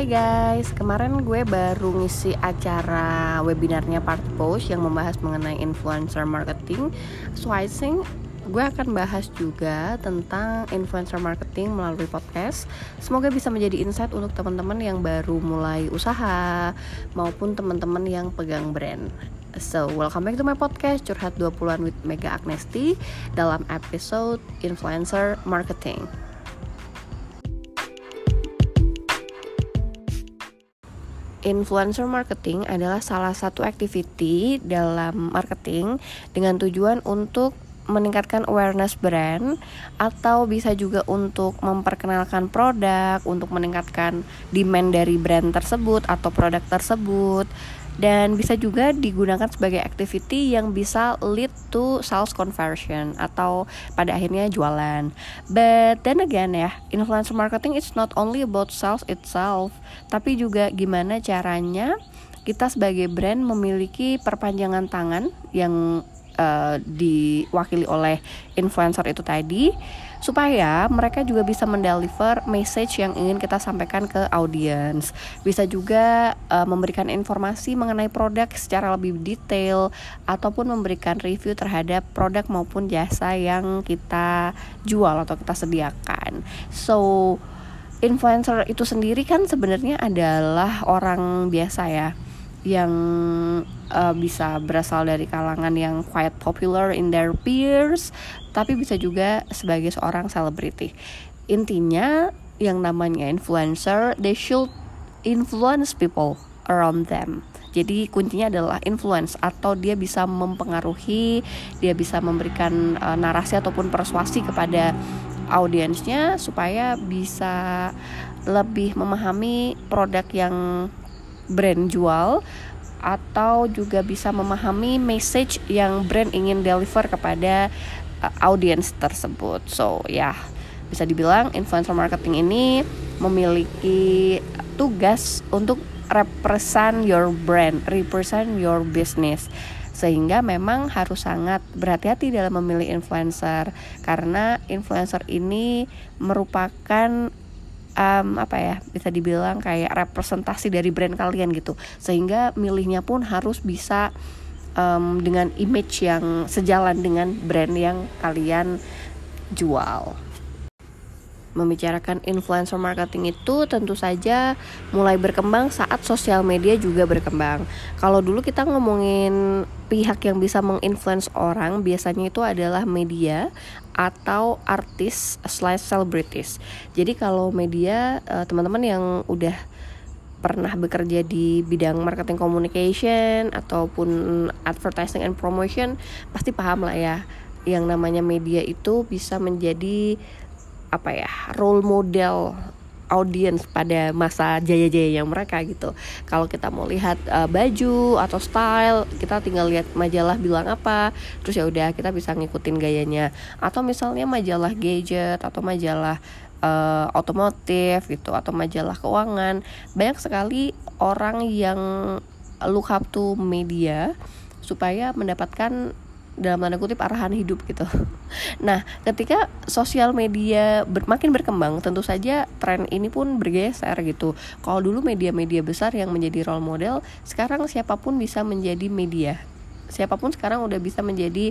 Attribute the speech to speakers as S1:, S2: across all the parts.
S1: Hai guys, kemarin gue baru ngisi acara webinarnya Part Post yang membahas mengenai influencer marketing. So I think gue akan bahas juga tentang influencer marketing melalui podcast. Semoga bisa menjadi insight untuk teman-teman yang baru mulai usaha maupun teman-teman yang pegang brand. So, welcome back to my podcast Curhat 20-an with Mega Agnesti dalam episode Influencer Marketing. Influencer marketing adalah salah satu activity dalam marketing dengan tujuan untuk meningkatkan awareness brand atau bisa juga untuk memperkenalkan produk, untuk meningkatkan demand dari brand tersebut atau produk tersebut dan bisa juga digunakan sebagai activity yang bisa lead to sales conversion atau pada akhirnya jualan. But then again ya, influencer marketing it's not only about sales itself, tapi juga gimana caranya kita sebagai brand memiliki perpanjangan tangan yang uh, diwakili oleh influencer itu tadi supaya mereka juga bisa mendeliver message yang ingin kita sampaikan ke audiens. Bisa juga uh, memberikan informasi mengenai produk secara lebih detail ataupun memberikan review terhadap produk maupun jasa yang kita jual atau kita sediakan. So influencer itu sendiri kan sebenarnya adalah orang biasa ya yang uh, bisa berasal dari kalangan yang quite popular in their peers, tapi bisa juga sebagai seorang selebriti. Intinya yang namanya influencer, they should influence people around them. Jadi kuncinya adalah influence atau dia bisa mempengaruhi, dia bisa memberikan uh, narasi ataupun persuasi kepada audiensnya supaya bisa lebih memahami produk yang brand jual atau juga bisa memahami message yang brand ingin deliver kepada uh, audience tersebut. So, ya, yeah, bisa dibilang influencer marketing ini memiliki tugas untuk represent your brand, represent your business sehingga memang harus sangat berhati-hati dalam memilih influencer karena influencer ini merupakan um, apa ya bisa dibilang kayak representasi dari brand kalian gitu. Sehingga milihnya pun harus bisa um, dengan image yang sejalan dengan brand yang kalian jual membicarakan influencer marketing itu tentu saja mulai berkembang saat sosial media juga berkembang. Kalau dulu kita ngomongin pihak yang bisa menginfluence orang, biasanya itu adalah media atau artis slash celebrities. Jadi kalau media eh, teman-teman yang udah pernah bekerja di bidang marketing communication ataupun advertising and promotion pasti paham lah ya yang namanya media itu bisa menjadi apa ya role model audience pada masa jaya-jayanya mereka gitu. Kalau kita mau lihat uh, baju atau style, kita tinggal lihat majalah bilang apa, terus ya udah kita bisa ngikutin gayanya. Atau misalnya majalah gadget atau majalah uh, otomotif gitu atau majalah keuangan, banyak sekali orang yang look up to media supaya mendapatkan dalam tanda kutip arahan hidup gitu. Nah, ketika sosial media ber, makin berkembang, tentu saja tren ini pun bergeser gitu. Kalau dulu media-media besar yang menjadi role model, sekarang siapa pun bisa menjadi media. Siapa pun sekarang udah bisa menjadi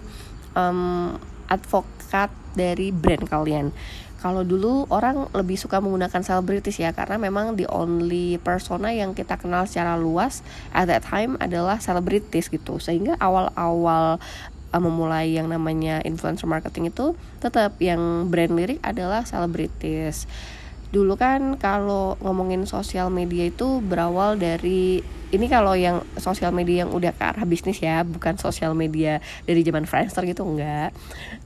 S1: um, advokat dari brand kalian kalau dulu orang lebih suka menggunakan selebritis ya karena memang the only persona yang kita kenal secara luas at that time adalah selebritis gitu sehingga awal-awal uh, memulai yang namanya influencer marketing itu tetap yang brand lirik adalah selebritis. Dulu kan kalau ngomongin sosial media itu berawal dari ini kalau yang sosial media yang udah ke arah bisnis ya bukan sosial media dari zaman Friendster gitu enggak.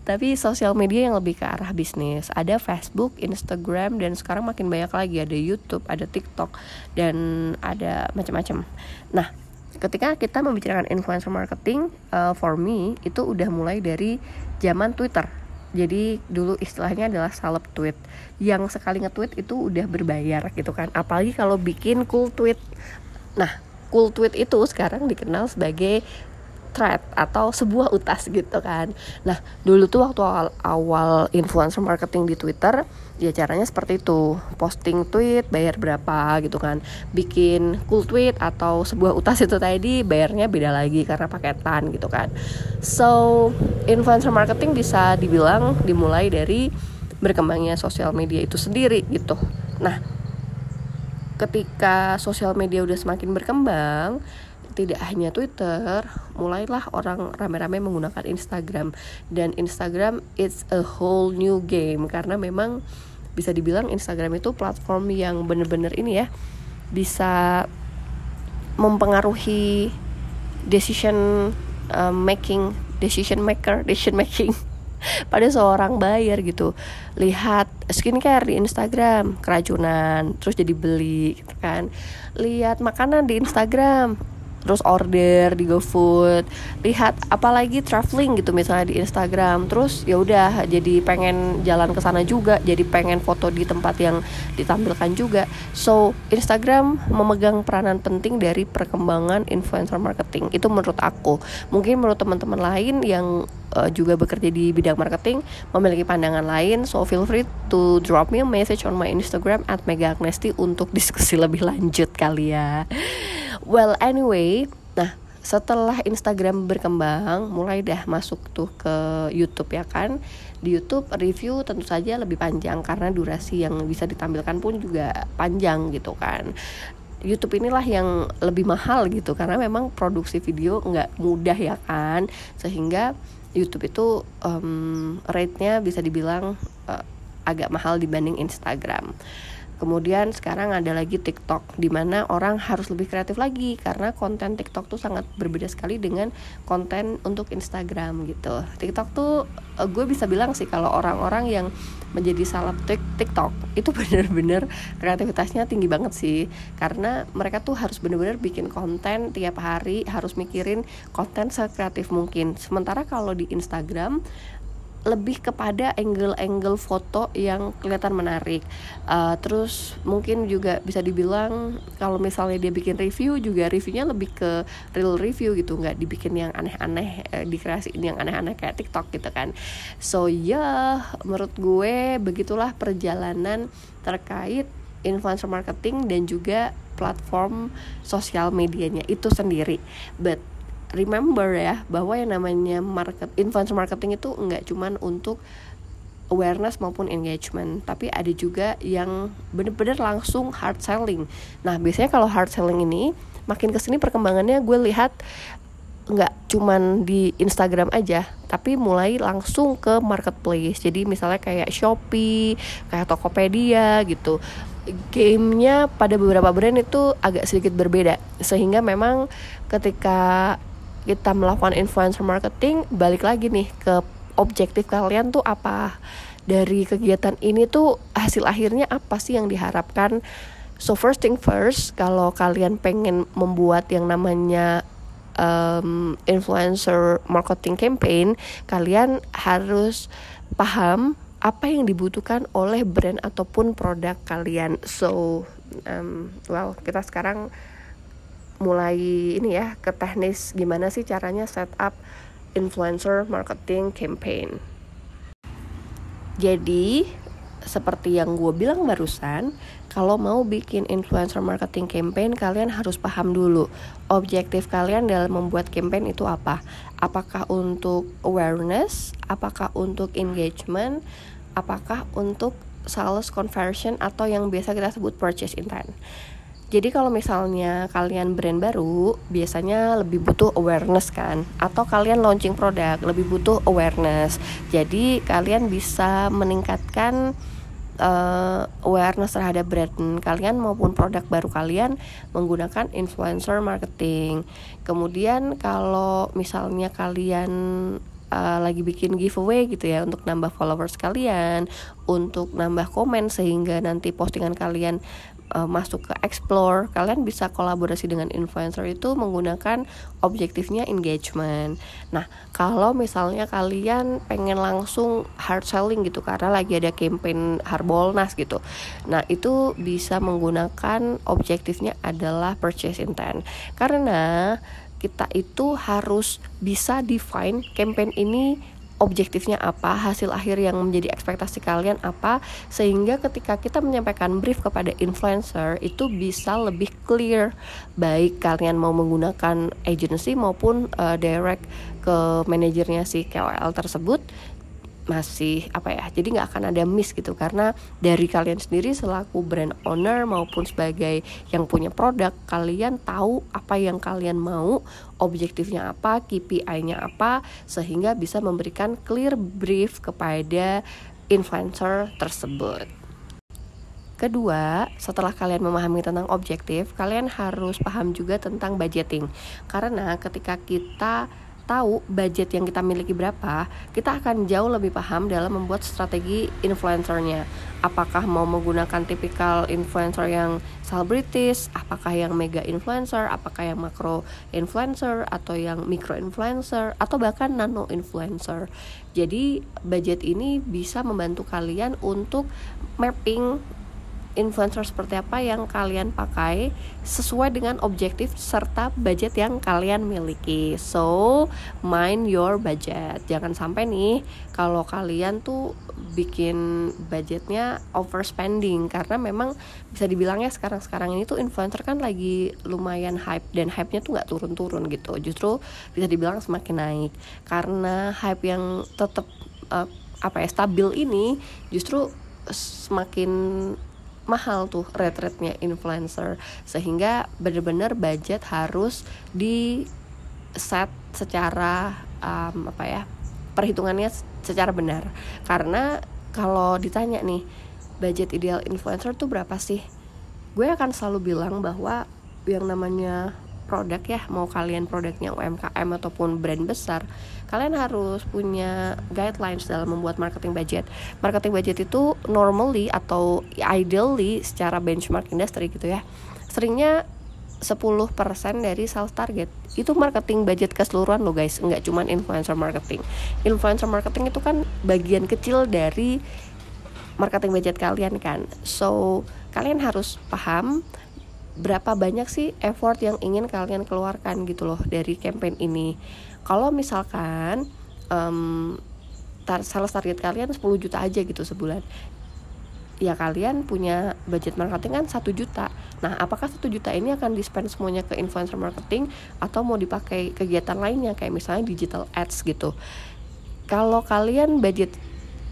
S1: Tapi sosial media yang lebih ke arah bisnis. Ada Facebook, Instagram dan sekarang makin banyak lagi. Ada YouTube, ada TikTok dan ada macam-macam. Nah ketika kita membicarakan influencer marketing uh, for me itu udah mulai dari zaman Twitter. Jadi dulu istilahnya adalah salep tweet. Yang sekali nge-tweet itu udah berbayar gitu kan. Apalagi kalau bikin cool tweet. Nah cool tweet itu sekarang dikenal sebagai thread atau sebuah utas gitu kan. Nah, dulu tuh waktu awal, awal influencer marketing di Twitter, ya caranya seperti itu. Posting tweet bayar berapa gitu kan. Bikin cool tweet atau sebuah utas itu tadi bayarnya beda lagi karena paketan gitu kan. So, influencer marketing bisa dibilang dimulai dari berkembangnya sosial media itu sendiri gitu. Nah, ketika sosial media udah semakin berkembang, tidak hanya Twitter, mulailah orang rame-rame menggunakan Instagram. Dan Instagram it's a whole new game. Karena memang bisa dibilang Instagram itu platform yang bener-bener ini ya bisa mempengaruhi decision uh, making, decision maker, decision making pada seorang buyer gitu. Lihat skincare di Instagram keracunan terus jadi beli gitu kan. Lihat makanan di Instagram terus order di GoFood lihat apalagi traveling gitu misalnya di Instagram terus ya udah jadi pengen jalan ke sana juga jadi pengen foto di tempat yang ditampilkan juga. So Instagram memegang peranan penting dari perkembangan influencer marketing itu menurut aku. Mungkin menurut teman-teman lain yang uh, juga bekerja di bidang marketing memiliki pandangan lain so feel free to drop me a message on my Instagram at Mega Agnesti untuk diskusi lebih lanjut kali ya well anyway nah setelah Instagram berkembang mulai dah masuk tuh ke YouTube ya kan. Di YouTube review tentu saja lebih panjang karena durasi yang bisa ditampilkan pun juga panjang gitu kan. YouTube inilah yang lebih mahal gitu karena memang produksi video nggak mudah ya kan. Sehingga YouTube itu um, rate-nya bisa dibilang uh, agak mahal dibanding Instagram. Kemudian sekarang ada lagi TikTok di mana orang harus lebih kreatif lagi karena konten TikTok tuh sangat berbeda sekali dengan konten untuk Instagram gitu. TikTok tuh uh, gue bisa bilang sih kalau orang-orang yang menjadi salah TikTok itu bener-bener kreativitasnya tinggi banget sih karena mereka tuh harus bener-bener bikin konten tiap hari harus mikirin konten sekreatif mungkin. Sementara kalau di Instagram lebih kepada angle-angle foto yang kelihatan menarik. Uh, terus mungkin juga bisa dibilang kalau misalnya dia bikin review juga reviewnya lebih ke real review gitu, nggak dibikin yang aneh-aneh, uh, dikreasiin yang aneh-aneh kayak TikTok gitu kan. So ya, yeah, menurut gue begitulah perjalanan terkait influencer marketing dan juga platform sosial medianya itu sendiri. But remember ya bahwa yang namanya market influencer marketing itu nggak cuman untuk awareness maupun engagement tapi ada juga yang bener-bener langsung hard selling. Nah biasanya kalau hard selling ini makin ke sini perkembangannya gue lihat nggak cuman di Instagram aja tapi mulai langsung ke marketplace. Jadi misalnya kayak Shopee kayak Tokopedia gitu. Gamenya pada beberapa brand itu agak sedikit berbeda sehingga memang ketika kita melakukan influencer marketing balik lagi nih ke objektif kalian tuh apa? Dari kegiatan ini tuh hasil akhirnya apa sih yang diharapkan? So first thing first kalau kalian pengen membuat yang namanya um, influencer marketing campaign kalian harus paham apa yang dibutuhkan oleh brand ataupun produk kalian. So um, well kita sekarang mulai ini ya ke teknis gimana sih caranya setup influencer marketing campaign. Jadi seperti yang gue bilang barusan, kalau mau bikin influencer marketing campaign, kalian harus paham dulu objektif kalian dalam membuat campaign itu apa. Apakah untuk awareness, apakah untuk engagement, apakah untuk sales conversion atau yang biasa kita sebut purchase intent. Jadi kalau misalnya kalian brand baru, biasanya lebih butuh awareness kan, atau kalian launching produk lebih butuh awareness. Jadi kalian bisa meningkatkan uh, awareness terhadap brand kalian maupun produk baru kalian menggunakan influencer marketing. Kemudian kalau misalnya kalian uh, lagi bikin giveaway gitu ya untuk nambah followers kalian, untuk nambah komen sehingga nanti postingan kalian uh, masuk ke explore kalian bisa kolaborasi dengan influencer itu menggunakan objektifnya engagement. Nah kalau misalnya kalian pengen langsung hard selling gitu karena lagi ada campaign Harbolnas gitu. Nah itu bisa menggunakan objektifnya adalah purchase intent. Karena kita itu harus bisa define campaign ini objektifnya apa, hasil akhir yang menjadi ekspektasi kalian apa, sehingga ketika kita menyampaikan brief kepada influencer itu bisa lebih clear, baik kalian mau menggunakan agency maupun uh, direct ke manajernya si KOL tersebut masih apa ya jadi nggak akan ada miss gitu karena dari kalian sendiri selaku brand owner maupun sebagai yang punya produk kalian tahu apa yang kalian mau objektifnya apa KPI-nya apa sehingga bisa memberikan clear brief kepada influencer tersebut Kedua, setelah kalian memahami tentang objektif, kalian harus paham juga tentang budgeting. Karena ketika kita tahu budget yang kita miliki berapa, kita akan jauh lebih paham dalam membuat strategi influencernya. Apakah mau menggunakan tipikal influencer yang celebrities, apakah yang mega influencer, apakah yang makro influencer, atau yang micro influencer, atau bahkan nano influencer. Jadi budget ini bisa membantu kalian untuk mapping influencer seperti apa yang kalian pakai sesuai dengan objektif serta budget yang kalian miliki. So, mind your budget. Jangan sampai nih kalau kalian tuh bikin budgetnya overspending karena memang bisa dibilang ya sekarang-sekarang ini tuh influencer kan lagi lumayan hype dan hype-nya tuh nggak turun-turun gitu. Justru bisa dibilang semakin naik karena hype yang tetap uh, apa ya stabil ini justru semakin mahal tuh rate rate-nya influencer. Sehingga bener-bener budget harus di set secara um, apa ya perhitungannya secara benar. Karena kalau ditanya nih budget ideal influencer tuh berapa sih? Gue akan selalu bilang bahwa yang namanya produk ya mau kalian produknya UMKM ataupun brand besar kalian harus punya guidelines dalam membuat marketing budget. Marketing budget itu normally atau ideally secara benchmark industry gitu ya seringnya 10% dari sales target. Itu marketing budget keseluruhan lo guys. Nggak cuman influencer marketing. Influencer marketing itu kan bagian kecil dari marketing budget kalian kan? So kalian harus paham berapa banyak sih effort yang ingin kalian keluarkan gitu loh dari campaign ini kalau misalkan um, tar sales target kalian 10 juta aja gitu sebulan ya kalian punya budget marketing kan satu juta. Nah apakah satu juta ini akan di spend semuanya ke influencer marketing atau mau dipakai kegiatan lainnya kayak misalnya digital ads gitu? Kalau kalian budget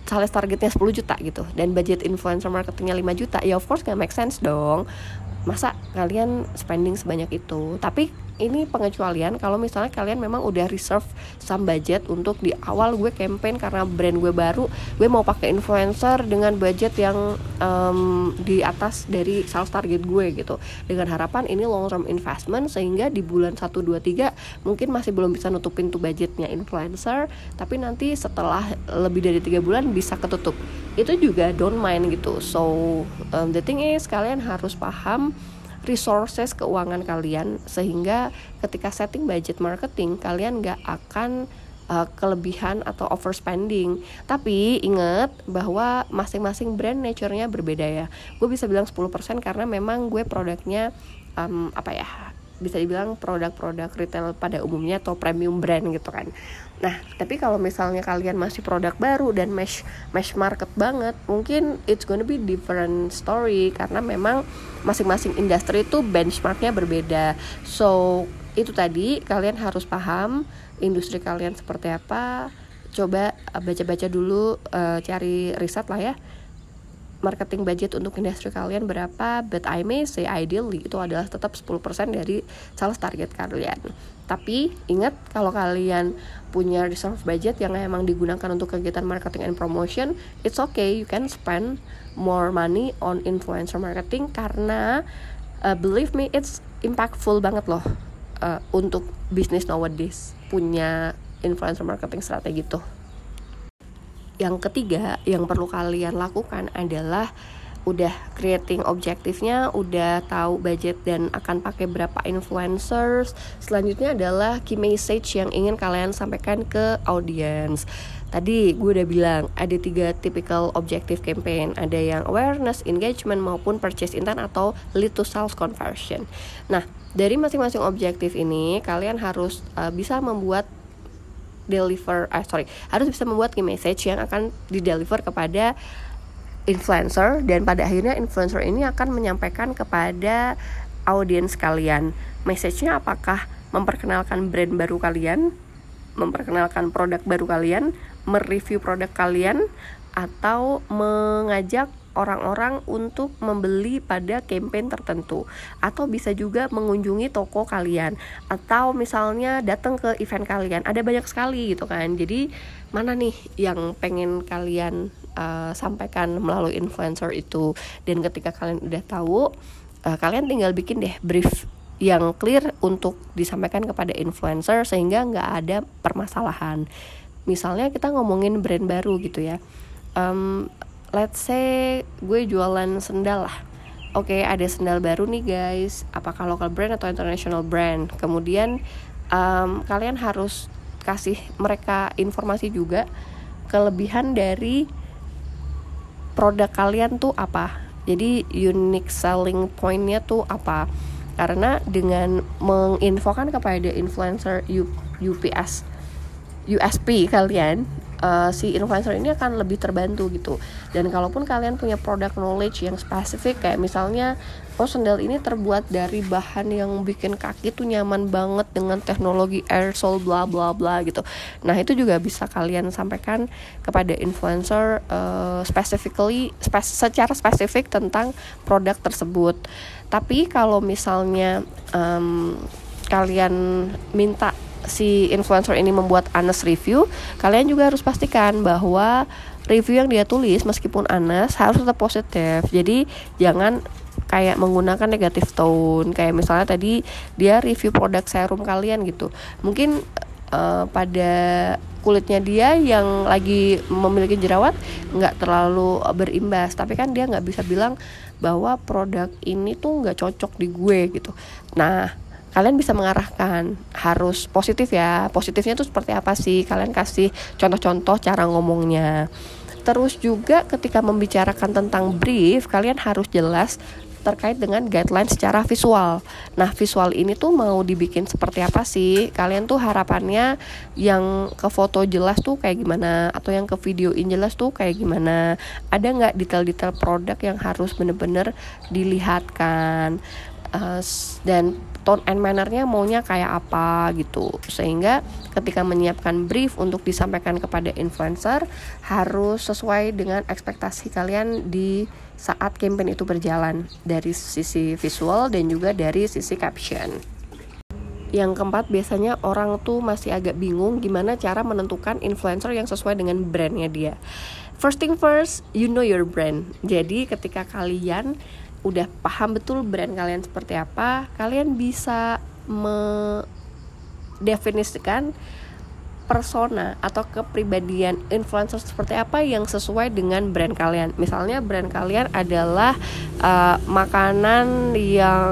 S1: sales targetnya 10 juta gitu dan budget influencer marketingnya 5 juta ya of course gak make sense dong. Masa kalian spending sebanyak itu? Tapi ini pengecualian kalau misalnya kalian memang udah reserve some budget untuk di awal gue campaign karena brand gue baru gue mau pakai influencer dengan budget yang um, di atas dari sales target gue gitu. Dengan harapan ini long term investment sehingga di bulan 1 2 3 mungkin masih belum bisa nutupin tuh budgetnya influencer tapi nanti setelah lebih dari tiga bulan bisa ketutup. Itu juga don't mind gitu. So um, the thing is kalian harus paham resources keuangan kalian sehingga ketika setting budget marketing kalian nggak akan uh, kelebihan atau overspending. Tapi ingat bahwa masing-masing brand nature-nya berbeda ya. Gue bisa bilang 10% karena memang gue produknya um, apa ya? Bisa dibilang produk-produk retail pada umumnya atau premium brand gitu kan. Nah, tapi kalau misalnya kalian masih produk baru dan mesh mesh market banget, mungkin it's gonna be different story karena memang masing-masing industri itu benchmarknya berbeda. So, itu tadi kalian harus paham industri kalian seperti apa. Coba baca-baca dulu, uh, cari riset lah ya marketing budget untuk industri kalian berapa but I may say ideally itu adalah tetap 10% dari sales target kalian. Tapi ingat kalau kalian punya reserve budget yang emang digunakan untuk kegiatan marketing and promotion it's okay you can spend more money on influencer marketing karena uh, believe me it's impactful banget loh uh, untuk bisnis nowadays punya influencer marketing strategi tuh yang ketiga yang perlu kalian lakukan adalah udah creating objektifnya, udah tahu budget dan akan pakai berapa influencers. Selanjutnya adalah key message yang ingin kalian sampaikan ke audience. tadi gue udah bilang ada tiga typical objective campaign ada yang awareness engagement maupun purchase intent atau lead to sales conversion nah dari masing-masing objektif ini kalian harus uh, bisa membuat deliver uh, sorry harus bisa membuat key message yang akan di deliver kepada influencer dan pada akhirnya influencer ini akan menyampaikan kepada audiens kalian. Message-nya apakah memperkenalkan brand baru kalian memperkenalkan produk baru kalian mereview produk kalian atau mengajak orang-orang untuk membeli pada campaign tertentu. Atau bisa juga mengunjungi toko kalian. Atau misalnya datang ke event kalian. Ada banyak sekali gitu kan. Jadi mana nih yang pengen kalian uh, sampaikan melalui influencer itu? Dan ketika kalian udah tahu uh, kalian tinggal bikin deh brief yang clear untuk disampaikan kepada influencer sehingga nggak ada permasalahan. Misalnya kita ngomongin brand baru gitu ya. Um, let's say gue jualan sendal lah. Oke okay, ada sendal baru nih guys. Apakah local brand atau international brand? Kemudian um, kalian harus kasih mereka informasi juga kelebihan dari produk kalian tuh apa. Jadi unique selling pointnya tuh apa. Karena dengan menginfokan kepada influencer UPS USP kalian uh, si influencer ini akan lebih terbantu gitu. Dan kalaupun kalian punya produk knowledge yang spesifik kayak misalnya oh sendal ini terbuat dari bahan yang bikin kaki tuh nyaman banget dengan teknologi aerosol bla bla bla gitu. Nah itu juga bisa kalian sampaikan kepada influencer uh, specifically spe secara spesifik tentang produk tersebut. Tapi kalau misalnya um, kalian minta si influencer ini membuat honest review, kalian juga harus pastikan bahwa review yang dia tulis meskipun honest harus tetap positif. Jadi jangan kayak menggunakan negatif tone kayak misalnya tadi dia review produk serum kalian gitu. Mungkin uh, pada kulitnya dia yang lagi memiliki jerawat nggak terlalu berimbas tapi kan dia nggak bisa bilang bahwa produk ini tuh nggak cocok di gue gitu nah kalian bisa mengarahkan harus positif ya positifnya itu seperti apa sih kalian kasih contoh-contoh cara ngomongnya terus juga ketika membicarakan tentang brief kalian harus jelas terkait dengan guideline secara visual. Nah, visual ini tuh mau dibikin seperti apa sih? Kalian tuh harapannya yang ke foto jelas tuh kayak gimana atau yang ke videoin jelas tuh kayak gimana? Ada nggak detail-detail produk yang harus bener-bener dilihatkan? Uh, dan tone and mannernya maunya kayak apa gitu. Sehingga ketika menyiapkan brief untuk disampaikan kepada influencer harus sesuai dengan ekspektasi kalian di saat campaign itu berjalan dari sisi visual dan juga dari sisi caption. Yang keempat biasanya orang tuh masih agak bingung gimana cara menentukan influencer yang sesuai dengan brandnya dia. First thing first you know your brand. Jadi ketika kalian udah paham betul brand kalian seperti apa, kalian bisa mendefinisikan persona atau kepribadian influencer seperti apa yang sesuai dengan brand kalian. Misalnya brand kalian adalah uh, makanan yang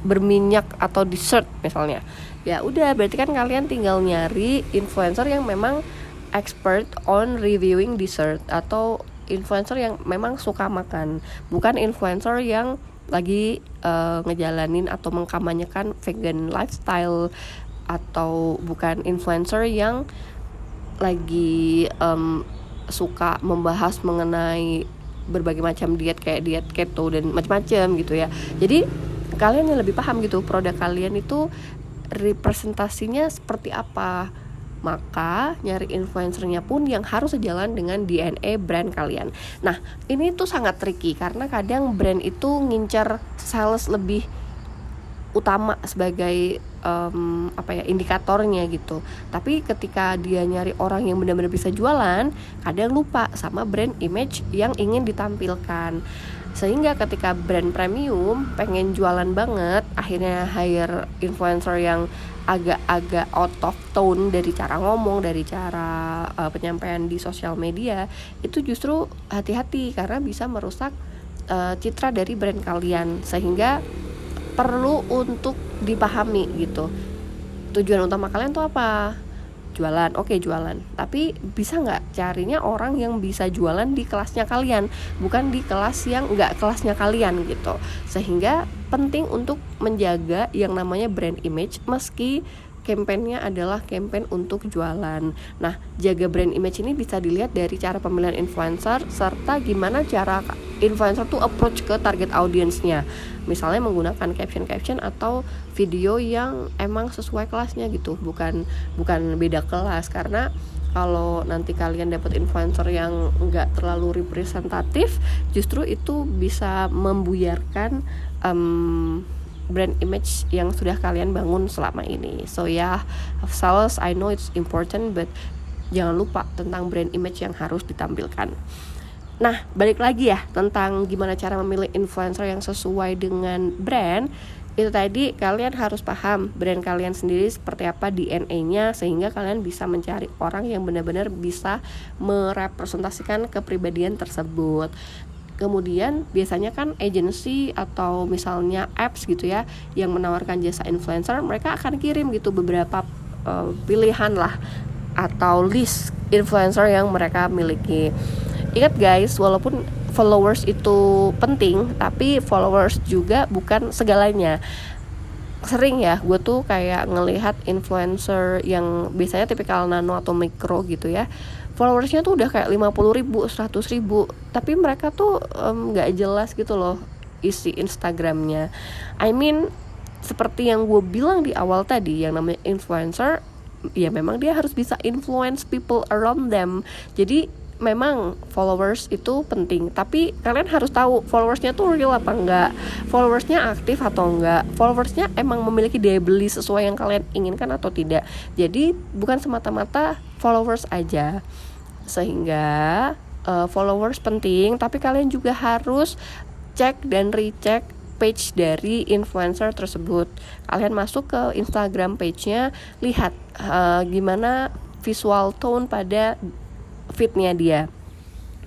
S1: berminyak atau dessert misalnya. Ya udah berarti kan kalian tinggal nyari influencer yang memang expert on reviewing dessert atau influencer yang memang suka makan. Bukan influencer yang lagi uh, ngejalanin atau mengkampanyekan vegan lifestyle atau bukan influencer yang lagi um, suka membahas mengenai berbagai macam diet kayak diet keto dan macam-macam gitu ya. Jadi kalian yang lebih paham gitu produk kalian itu representasinya seperti apa maka nyari influencernya pun yang harus sejalan dengan DNA brand kalian. Nah, ini tuh sangat tricky karena kadang brand itu ngincar sales lebih utama sebagai um, apa ya indikatornya gitu. Tapi ketika dia nyari orang yang benar-benar bisa jualan, kadang lupa sama brand image yang ingin ditampilkan. Sehingga ketika brand premium pengen jualan banget, akhirnya hire influencer yang agak-agak out of tone dari cara ngomong, dari cara uh, penyampaian di sosial media, itu justru hati-hati karena bisa merusak uh, citra dari brand kalian sehingga perlu untuk dipahami gitu. Tujuan utama kalian tuh apa? Jualan. Oke okay, jualan. Tapi bisa nggak carinya orang yang bisa jualan di kelasnya kalian bukan di kelas yang nggak kelasnya kalian gitu. Sehingga penting untuk menjaga yang namanya brand image meski kampanyenya adalah campaign untuk jualan. Nah, jaga brand image ini bisa dilihat dari cara pemilihan influencer serta gimana cara influencer tuh approach ke target audiensnya. Misalnya menggunakan caption-caption atau video yang emang sesuai kelasnya gitu, bukan bukan beda kelas karena kalau nanti kalian dapat influencer yang nggak terlalu representatif, justru itu bisa membuyarkan um, brand image yang sudah kalian bangun selama ini. So ya, yeah, sales I know it's important but jangan lupa tentang brand image yang harus ditampilkan. Nah, balik lagi ya tentang gimana cara memilih influencer yang sesuai dengan brand. Itu tadi kalian harus paham brand kalian sendiri seperti apa DNA-nya sehingga kalian bisa mencari orang yang benar-benar bisa merepresentasikan kepribadian tersebut kemudian biasanya kan agency atau misalnya apps gitu ya yang menawarkan jasa influencer mereka akan kirim gitu beberapa uh, pilihan lah atau list influencer yang mereka miliki. Ingat guys walaupun followers itu penting tapi followers juga bukan segalanya sering ya gue tuh kayak ngelihat influencer yang biasanya tipikal nano atau mikro gitu ya followersnya tuh udah kayak 50 ribu, 100 ribu tapi mereka tuh nggak um, jelas gitu loh isi Instagramnya. I mean seperti yang gue bilang di awal tadi yang namanya influencer ya memang dia harus bisa influence people around them. Jadi memang followers itu penting. Tapi kalian harus tahu followersnya tuh real apa enggak? Followersnya aktif atau enggak? Followersnya emang memiliki daya beli sesuai yang kalian inginkan atau tidak? Jadi bukan semata-mata followers aja. Sehingga uh, followers penting tapi kalian juga harus cek dan recheck page dari influencer tersebut. Kalian masuk ke Instagram page-nya lihat uh, gimana visual tone pada fitnya dia.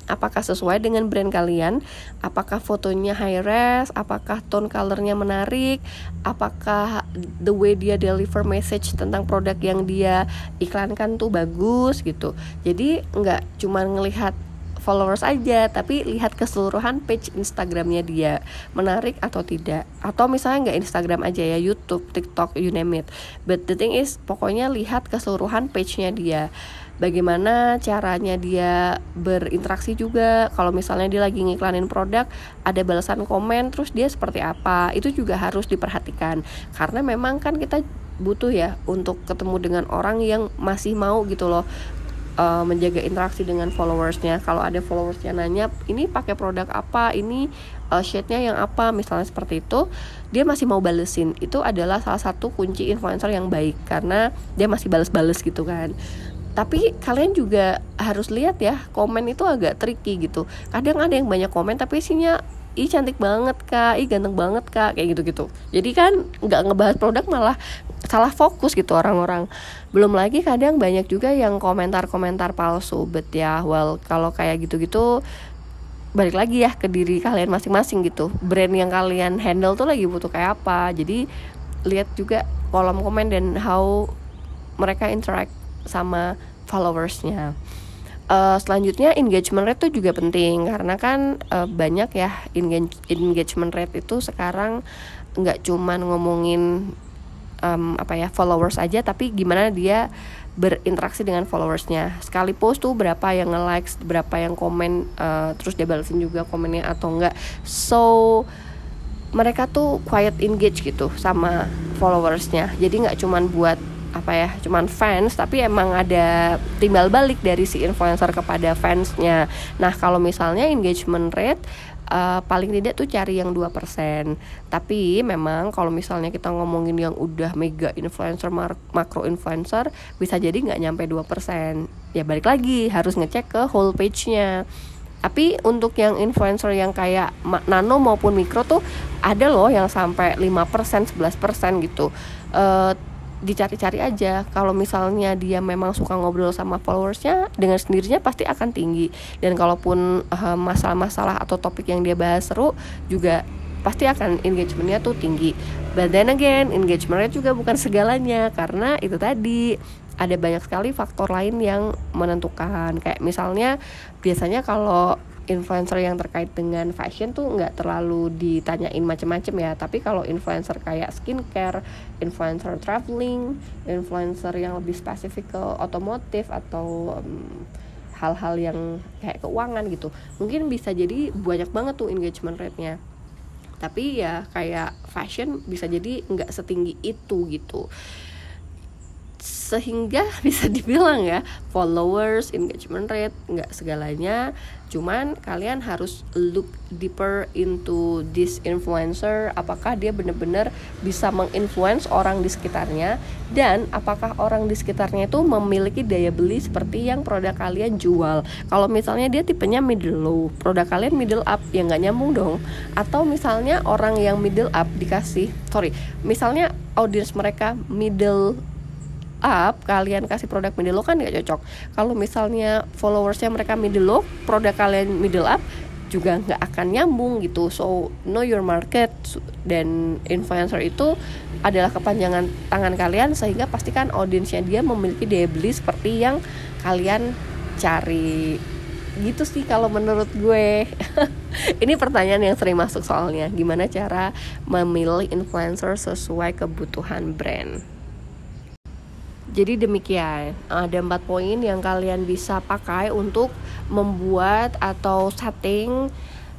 S1: Apakah sesuai dengan brand kalian? Apakah fotonya high res? Apakah tone colornya menarik? Apakah the way dia deliver message tentang produk yang dia iklankan tuh bagus gitu? Jadi nggak cuma ngelihat followers aja tapi lihat keseluruhan page Instagramnya dia. Menarik atau tidak? Atau misalnya nggak Instagram aja ya YouTube TikTok you name it. But the thing is pokoknya lihat keseluruhan page-nya dia bagaimana caranya dia berinteraksi juga? Kalau misalnya dia lagi ngiklanin produk ada balasan komen terus dia seperti apa? Itu juga harus diperhatikan. Karena memang kan kita butuh ya untuk ketemu dengan orang yang masih mau gitu loh uh, menjaga interaksi dengan followersnya. Kalau ada followersnya nanya ini pakai produk apa? Ini uh, shade-nya yang apa? Misalnya seperti itu dia masih mau balesin. Itu adalah salah satu kunci influencer yang baik karena dia masih bales-bales gitu kan tapi kalian juga harus lihat ya komen itu agak tricky gitu kadang ada yang banyak komen tapi isinya ih cantik banget kak, ih ganteng banget kak, kayak gitu-gitu. Jadi kan nggak ngebahas produk malah salah fokus gitu orang-orang. Belum lagi kadang banyak juga yang komentar-komentar palsu, but ya well kalau kayak gitu-gitu balik lagi ya ke diri kalian masing-masing gitu. Brand yang kalian handle tuh lagi butuh kayak apa. Jadi lihat juga kolom komen dan how mereka interact sama followersnya. Uh, selanjutnya engagement rate itu juga penting karena kan uh, banyak ya engagement rate itu sekarang nggak cuman ngomongin um, apa ya followers aja tapi gimana dia berinteraksi dengan followersnya. Sekali post tuh berapa yang nge likes berapa yang komen uh, terus dia balesin juga komennya atau enggak so mereka tuh quiet engage gitu sama followersnya. Jadi nggak cuman buat apa ya cuman fans tapi emang ada timbal balik dari si influencer kepada fansnya. Nah kalau misalnya engagement rate uh, paling tidak tuh cari yang 2% tapi memang kalau misalnya kita ngomongin yang udah mega influencer makro influencer bisa jadi nggak nyampe 2% ya balik lagi harus ngecek ke whole page-nya. Tapi untuk yang influencer yang kayak nano maupun mikro tuh ada loh yang sampai 5% 11% gitu. Uh, dicari-cari aja. Kalau misalnya dia memang suka ngobrol sama followersnya dengan sendirinya pasti akan tinggi. Dan kalaupun masalah masalah-masalah atau topik yang dia bahas seru juga pasti akan engagementnya tuh tinggi. But then again engagementnya juga bukan segalanya karena itu tadi ada banyak sekali faktor lain yang menentukan. Kayak misalnya biasanya kalau influencer yang terkait dengan fashion tuh nggak terlalu ditanyain macem-macem ya. Tapi kalau influencer kayak skincare influencer traveling influencer yang lebih spesifik ke otomotif atau um, hal-hal yang kayak keuangan gitu mungkin bisa jadi banyak banget tuh engagement rate-nya. Tapi ya kayak fashion bisa jadi nggak setinggi itu gitu sehingga bisa dibilang ya followers engagement rate nggak segalanya. Cuman kalian harus look deeper into this influencer apakah dia benar-benar bisa menginfluence orang di sekitarnya dan apakah orang di sekitarnya itu memiliki daya beli seperti yang produk kalian jual. Kalau misalnya dia tipenya middle low produk kalian middle up ya nggak nyambung dong. Atau misalnya orang yang middle up dikasih sorry misalnya audience mereka middle up kalian kasih produk middle low kan nggak cocok. Kalau misalnya followersnya mereka middle low produk kalian middle up juga nggak akan nyambung gitu. So know your market. Dan influencer itu adalah kepanjangan tangan kalian sehingga pastikan audiensnya dia memiliki daya beli seperti yang kalian cari. Gitu sih kalau menurut gue. Ini pertanyaan yang sering masuk soalnya. Gimana cara memilih influencer sesuai kebutuhan brand jadi demikian, ada empat poin yang kalian bisa pakai untuk membuat atau setting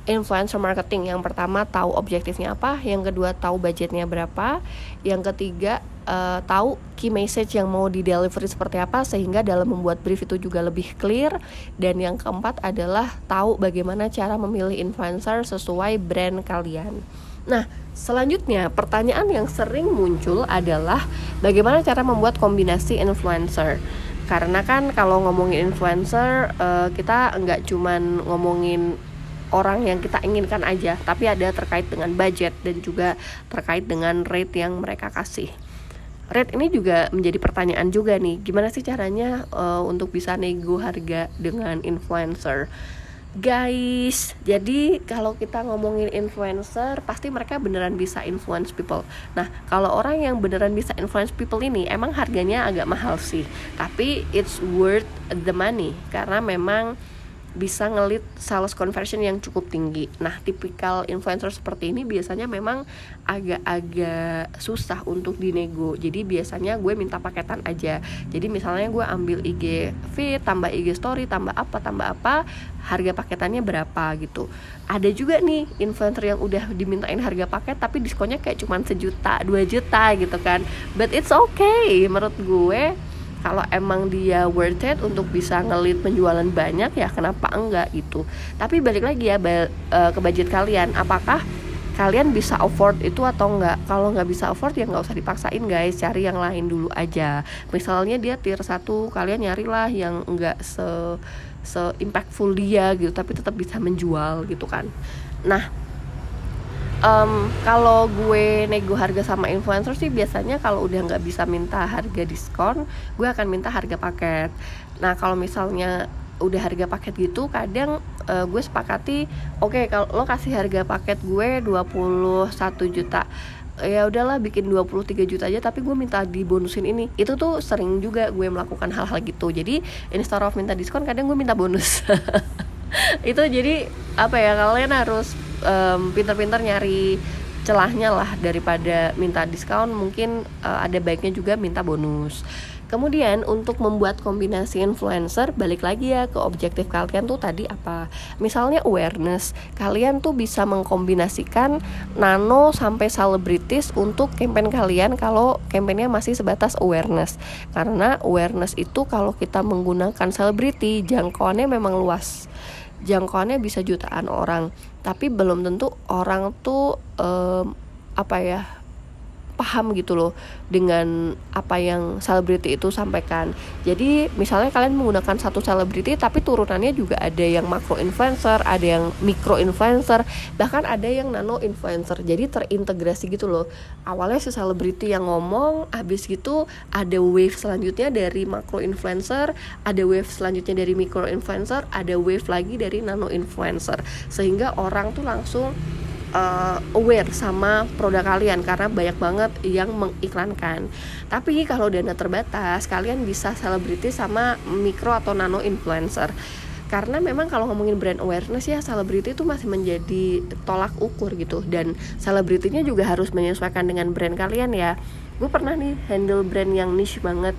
S1: influencer marketing. Yang pertama tahu objektifnya apa, yang kedua tahu budgetnya berapa, yang ketiga uh, tahu key message yang mau di delivery seperti apa sehingga dalam membuat brief itu juga lebih clear dan yang keempat adalah tahu bagaimana cara memilih influencer sesuai brand kalian. Nah, selanjutnya pertanyaan yang sering muncul adalah bagaimana cara membuat kombinasi influencer. Karena kan kalau ngomongin influencer, uh, kita nggak cuman ngomongin orang yang kita inginkan aja, tapi ada terkait dengan budget dan juga terkait dengan rate yang mereka kasih. Rate ini juga menjadi pertanyaan juga nih, gimana sih caranya uh, untuk bisa nego harga dengan influencer? Guys jadi kalau kita ngomongin influencer pasti mereka beneran bisa influence people. Nah kalau orang yang beneran bisa influence people ini emang harganya agak mahal sih. Tapi it's worth the money karena memang bisa ngelit sales conversion yang cukup tinggi. Nah, tipikal influencer seperti ini biasanya memang agak-agak susah untuk dinego. Jadi biasanya gue minta paketan aja. Jadi misalnya gue ambil IG feed, tambah IG story, tambah apa, tambah apa, harga paketannya berapa gitu. Ada juga nih influencer yang udah dimintain harga paket tapi diskonnya kayak cuma sejuta, dua juta gitu kan. But it's okay menurut gue kalau emang dia worth it untuk bisa ngelit penjualan banyak ya kenapa enggak gitu? Tapi balik lagi ya e, ke budget kalian. Apakah kalian bisa afford itu atau enggak? Kalau nggak bisa afford ya nggak usah dipaksain guys. Cari yang lain dulu aja. Misalnya dia tier satu kalian nyarilah yang enggak se se impactful dia gitu tapi tetap bisa menjual gitu kan. Nah um, kalau gue nego harga sama influencer sih biasanya kalau udah nggak bisa minta harga diskon gue akan minta harga paket. Nah kalau misalnya udah harga paket gitu kadang uh, gue sepakati oke okay, kalau lo kasih harga paket gue 21 juta ya udahlah bikin 23 juta aja tapi gue minta dibonusin ini. Itu tuh sering juga gue melakukan hal-hal gitu. Jadi instead of minta diskon kadang gue minta bonus. Itu jadi apa ya kalian harus um, pinter-pinter nyari celahnya lah daripada minta diskon mungkin uh, ada baiknya juga minta bonus Kemudian untuk membuat kombinasi influencer balik lagi ya ke objektif kalian tuh tadi apa? Misalnya awareness, kalian tuh bisa mengkombinasikan nano sampai selebritis untuk campaign kalian kalau campaignnya masih sebatas awareness. Karena awareness itu kalau kita menggunakan selebriti jangkauannya memang luas jangkauannya bisa jutaan orang. Tapi belum tentu orang tuh um, apa ya paham gitu loh dengan apa yang selebriti itu sampaikan. Jadi misalnya kalian menggunakan satu selebriti tapi turunannya juga ada yang makro influencer, ada yang mikro influencer, bahkan ada yang nano influencer. Jadi terintegrasi gitu loh. Awalnya si selebriti yang ngomong, habis gitu ada wave selanjutnya dari makro influencer, ada wave selanjutnya dari mikro influencer, ada wave lagi dari nano influencer. Sehingga orang tuh langsung uh, aware sama produk kalian karena banyak banget yang mengiklankan. Tapi kalau dana terbatas, kalian bisa selebriti sama mikro atau nano influencer. Karena memang kalau ngomongin brand awareness ya selebriti itu masih menjadi tolak ukur gitu. Dan selebritinya juga harus menyesuaikan dengan brand kalian ya. Gue pernah nih handle brand yang niche banget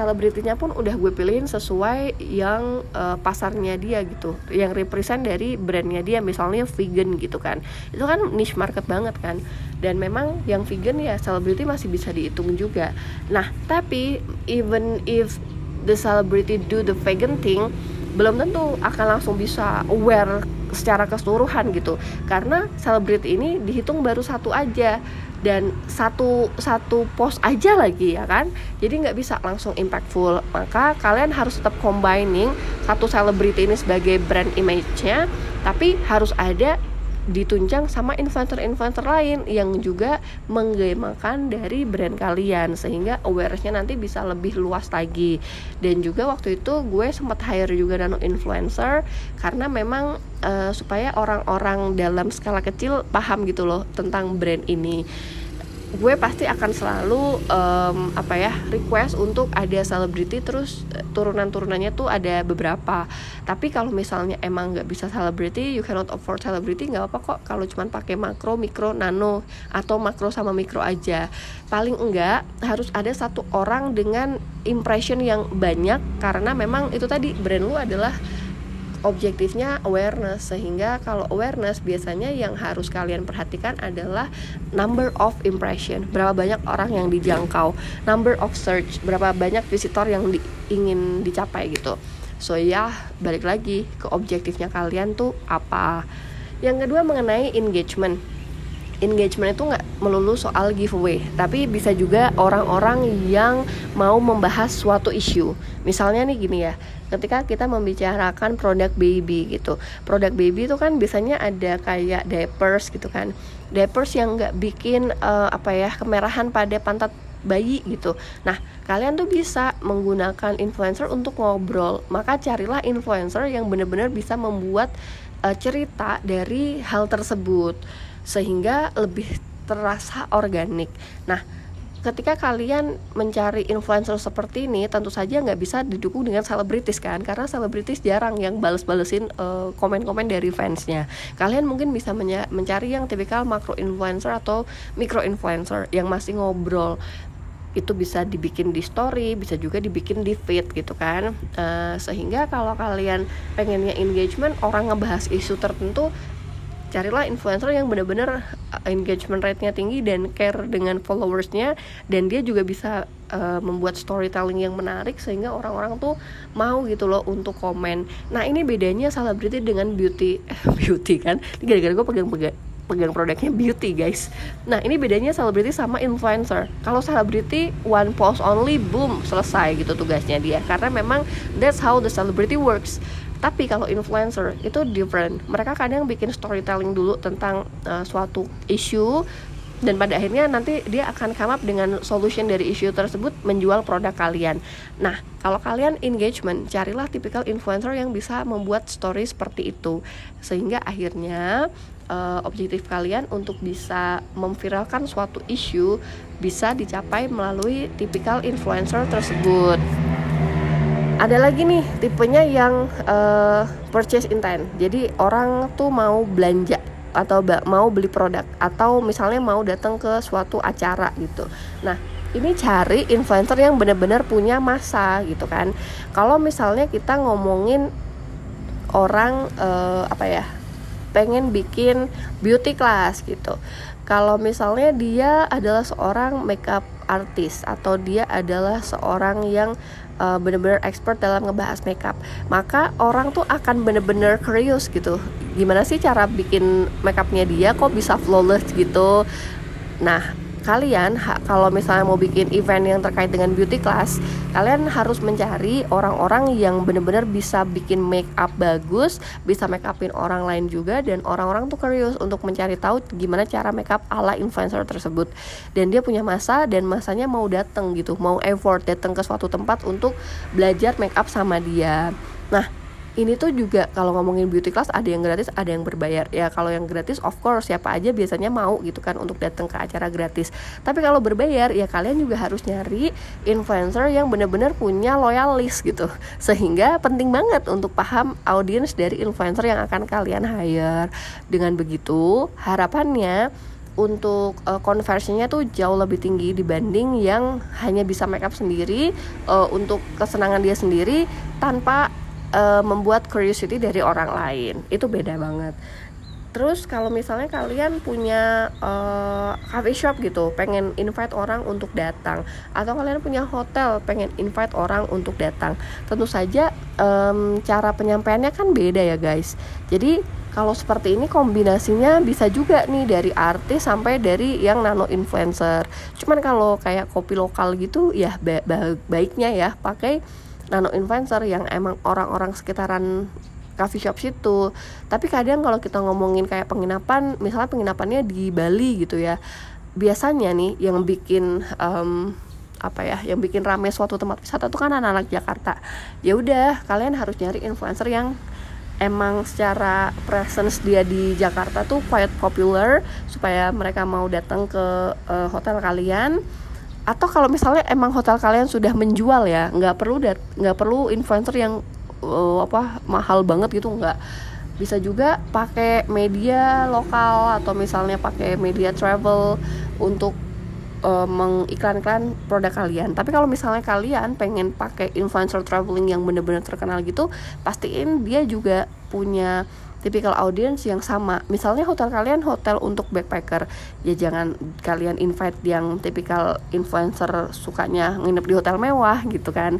S1: selebritinya pun udah gue pilihin sesuai yang uh, pasarnya dia gitu. Yang represent dari brandnya dia misalnya vegan gitu kan. Itu kan niche market banget kan. Dan memang yang vegan ya selebriti masih bisa dihitung juga. Nah tapi even if the celebrity do the vegan thing belum tentu akan langsung bisa aware secara keseluruhan gitu. Karena selebriti ini dihitung baru satu aja dan satu satu post aja lagi ya kan? Jadi nggak bisa langsung impactful. Maka kalian harus tetap combining satu selebriti ini sebagai brand image-nya tapi harus ada ditunjang sama influencer-influencer lain yang juga menggemakan dari brand kalian sehingga awarenessnya nanti bisa lebih luas lagi. Dan juga waktu itu gue sempat hire juga nano influencer karena memang uh, supaya orang-orang dalam skala kecil paham gitu loh tentang brand ini gue pasti akan selalu um, apa ya request untuk ada selebriti terus eh, turunan turunannya tuh ada beberapa. Tapi kalau misalnya emang nggak bisa selebriti you cannot afford selebriti nggak apa kok. Kalau cuma pakai makro mikro nano atau makro sama mikro aja. Paling enggak harus ada satu orang dengan impression yang banyak karena memang itu tadi brand lu adalah objektifnya awareness. Sehingga kalau awareness biasanya yang harus kalian perhatikan adalah number of impression. Berapa banyak orang yang dijangkau. Number of search. Berapa banyak visitor yang di, ingin dicapai gitu. So ya balik lagi ke objektifnya kalian tuh apa. Yang kedua mengenai engagement engagement itu nggak melulu soal giveaway, tapi bisa juga orang-orang yang mau membahas suatu isu. Misalnya nih gini ya, ketika kita membicarakan produk baby gitu produk baby itu kan biasanya ada kayak diapers gitu kan diapers yang nggak bikin uh, apa ya kemerahan pada pantat bayi gitu. Nah, kalian tuh bisa menggunakan influencer untuk ngobrol. Maka carilah influencer yang benar-benar bisa membuat uh, cerita dari hal tersebut sehingga lebih terasa organik. Nah, ketika kalian mencari influencer seperti ini tentu saja nggak bisa didukung dengan selebritis kan karena selebritis jarang yang bales-balesin uh, komen-komen dari fansnya kalian mungkin bisa mencari yang tipikal makro influencer atau mikro influencer yang masih ngobrol itu bisa dibikin di story, bisa juga dibikin di feed gitu kan. Uh, sehingga kalau kalian pengennya engagement, orang ngebahas isu tertentu, carilah influencer yang benar-benar uh, engagement rate-nya tinggi dan care dengan followersnya dan dia juga bisa uh, membuat storytelling yang menarik sehingga orang-orang tuh mau gitu loh untuk komen. Nah ini bedanya selebriti dengan beauty beauty kan? Gara-gara gue pegang-pegang pegang produknya beauty guys. Nah ini bedanya selebriti sama influencer. Kalau selebriti one post only, boom selesai gitu tugasnya dia. Karena memang that's how the celebrity works tapi kalau influencer itu different. Mereka kadang bikin storytelling dulu tentang uh, suatu isu dan pada akhirnya nanti dia akan come up dengan solution dari isu tersebut menjual produk kalian. Nah, kalau kalian engagement, carilah tipikal influencer yang bisa membuat story seperti itu. Sehingga akhirnya uh, objektif kalian untuk bisa memviralkan suatu isu bisa dicapai melalui tipikal influencer tersebut ada lagi nih tipenya yang uh, purchase intent. Jadi orang tuh mau belanja atau mau beli produk atau misalnya mau datang ke suatu acara gitu. Nah ini cari influencer yang benar-benar punya masa gitu kan. Kalau misalnya kita ngomongin orang uh, apa ya pengen bikin beauty class gitu. Kalau misalnya dia adalah seorang makeup artist atau dia adalah seorang yang uh, bener-bener expert dalam ngebahas makeup maka orang tuh akan bener-bener curious gitu. Gimana sih cara bikin makeupnya dia? Kok bisa flawless gitu? Nah kalian kalau misalnya mau bikin event yang terkait dengan beauty class kalian harus mencari orang-orang yang benar-benar bisa bikin make up bagus bisa make upin orang lain juga dan orang-orang tuh curious untuk mencari tahu gimana cara make up ala influencer tersebut. Dan dia punya masa dan masanya mau datang gitu mau effort datang ke suatu tempat untuk belajar make up sama dia. Nah ini tuh juga kalau ngomongin beauty class ada yang gratis ada yang berbayar. Ya kalau yang gratis of course siapa aja biasanya mau gitu kan untuk datang ke acara gratis. Tapi kalau berbayar ya kalian juga harus nyari influencer yang bener-bener punya loyalis gitu. Sehingga penting banget untuk paham audiens dari influencer yang akan kalian hire. Dengan begitu harapannya untuk uh, conversinya tuh jauh lebih tinggi dibanding yang hanya bisa makeup sendiri uh, untuk kesenangan dia sendiri tanpa uh, membuat curiosity dari orang lain. Itu beda banget. Terus kalau misalnya kalian punya uh, coffee shop gitu pengen invite orang untuk datang atau kalian punya hotel pengen invite orang untuk datang tentu saja um, cara penyampaiannya kan beda ya guys. Jadi kalau seperti ini kombinasinya bisa juga nih dari artis sampai dari yang nano influencer. Cuman kalau kayak kopi lokal gitu ya ba ba baiknya ya pakai nano influencer yang emang orang-orang sekitaran coffee shop situ tapi kadang kalau kita ngomongin kayak penginapan misalnya penginapannya di Bali gitu ya biasanya nih yang bikin um, apa ya yang bikin rame suatu tempat wisata tuh kan anak-anak Jakarta. Ya udah kalian harus nyari influencer yang emang secara presence dia di Jakarta tuh quite popular supaya mereka mau datang ke uh, hotel kalian atau kalau misalnya emang hotel kalian sudah menjual ya nggak perlu nggak perlu influencer yang uh, apa mahal banget gitu nggak bisa juga pakai media lokal atau misalnya pakai media travel untuk uh, mengiklankan produk kalian. Tapi kalau misalnya kalian pengen pakai influencer traveling yang bener-bener terkenal gitu, pastiin dia juga punya tipikal audience yang sama. Misalnya hotel kalian hotel untuk backpacker, ya jangan kalian invite yang tipikal influencer sukanya nginep di hotel mewah gitu kan.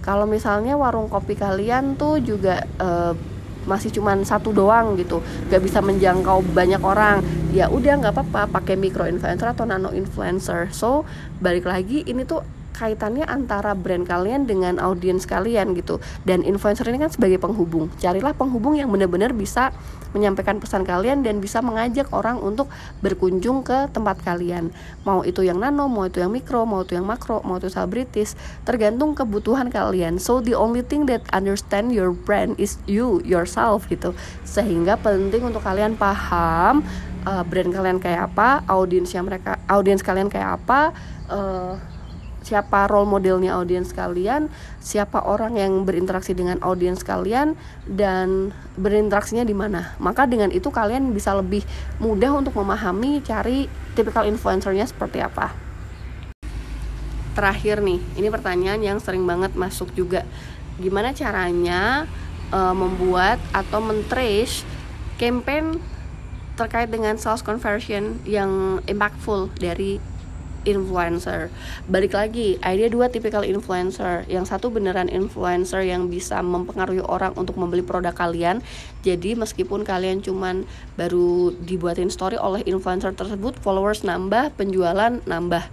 S1: Kalau misalnya warung kopi kalian tuh juga uh, masih cuman satu doang gitu. Gak bisa menjangkau banyak orang. Ya udah nggak apa-apa. Pakai micro influencer atau nano influencer. So balik lagi ini tuh kaitannya antara brand kalian dengan audiens kalian gitu. Dan influencer ini kan sebagai penghubung. Carilah penghubung yang benar-benar bisa menyampaikan pesan kalian dan bisa mengajak orang untuk berkunjung ke tempat kalian. Mau itu yang nano mau itu yang mikro mau itu yang makro mau itu selebritis tergantung kebutuhan kalian. So the only thing that understand your brand is you yourself gitu. Sehingga penting untuk kalian paham uh, brand kalian kayak apa audiensnya mereka audiens kalian kayak apa uh, siapa role modelnya audiens kalian, siapa orang yang berinteraksi dengan audiens kalian dan berinteraksinya di mana. Maka dengan itu kalian bisa lebih mudah untuk memahami cari tipikal influencernya seperti apa. Terakhir nih, ini pertanyaan yang sering banget masuk juga. Gimana caranya uh, membuat atau mentrace campaign terkait dengan sales conversion yang impactful dari influencer. Balik lagi ada dua tipikal influencer. Yang satu beneran influencer yang bisa mempengaruhi orang untuk membeli produk kalian. Jadi meskipun kalian cuman baru dibuatin story oleh influencer tersebut followers nambah penjualan nambah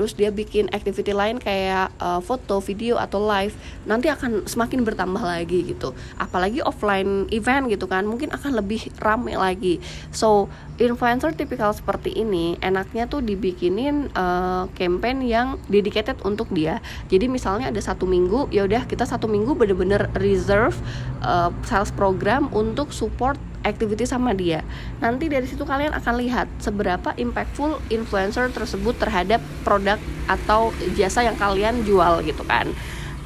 S1: terus dia bikin activity lain kayak uh, foto, video atau live, nanti akan semakin bertambah lagi gitu. Apalagi offline event gitu kan, mungkin akan lebih rame lagi. So influencer tipikal seperti ini enaknya tuh dibikinin uh, campaign yang dedicated untuk dia. Jadi misalnya ada satu minggu, ya udah kita satu minggu bener-bener reserve uh, sales program untuk support activity sama dia. Nanti dari situ kalian akan lihat seberapa impactful influencer tersebut terhadap produk atau jasa yang kalian jual gitu kan.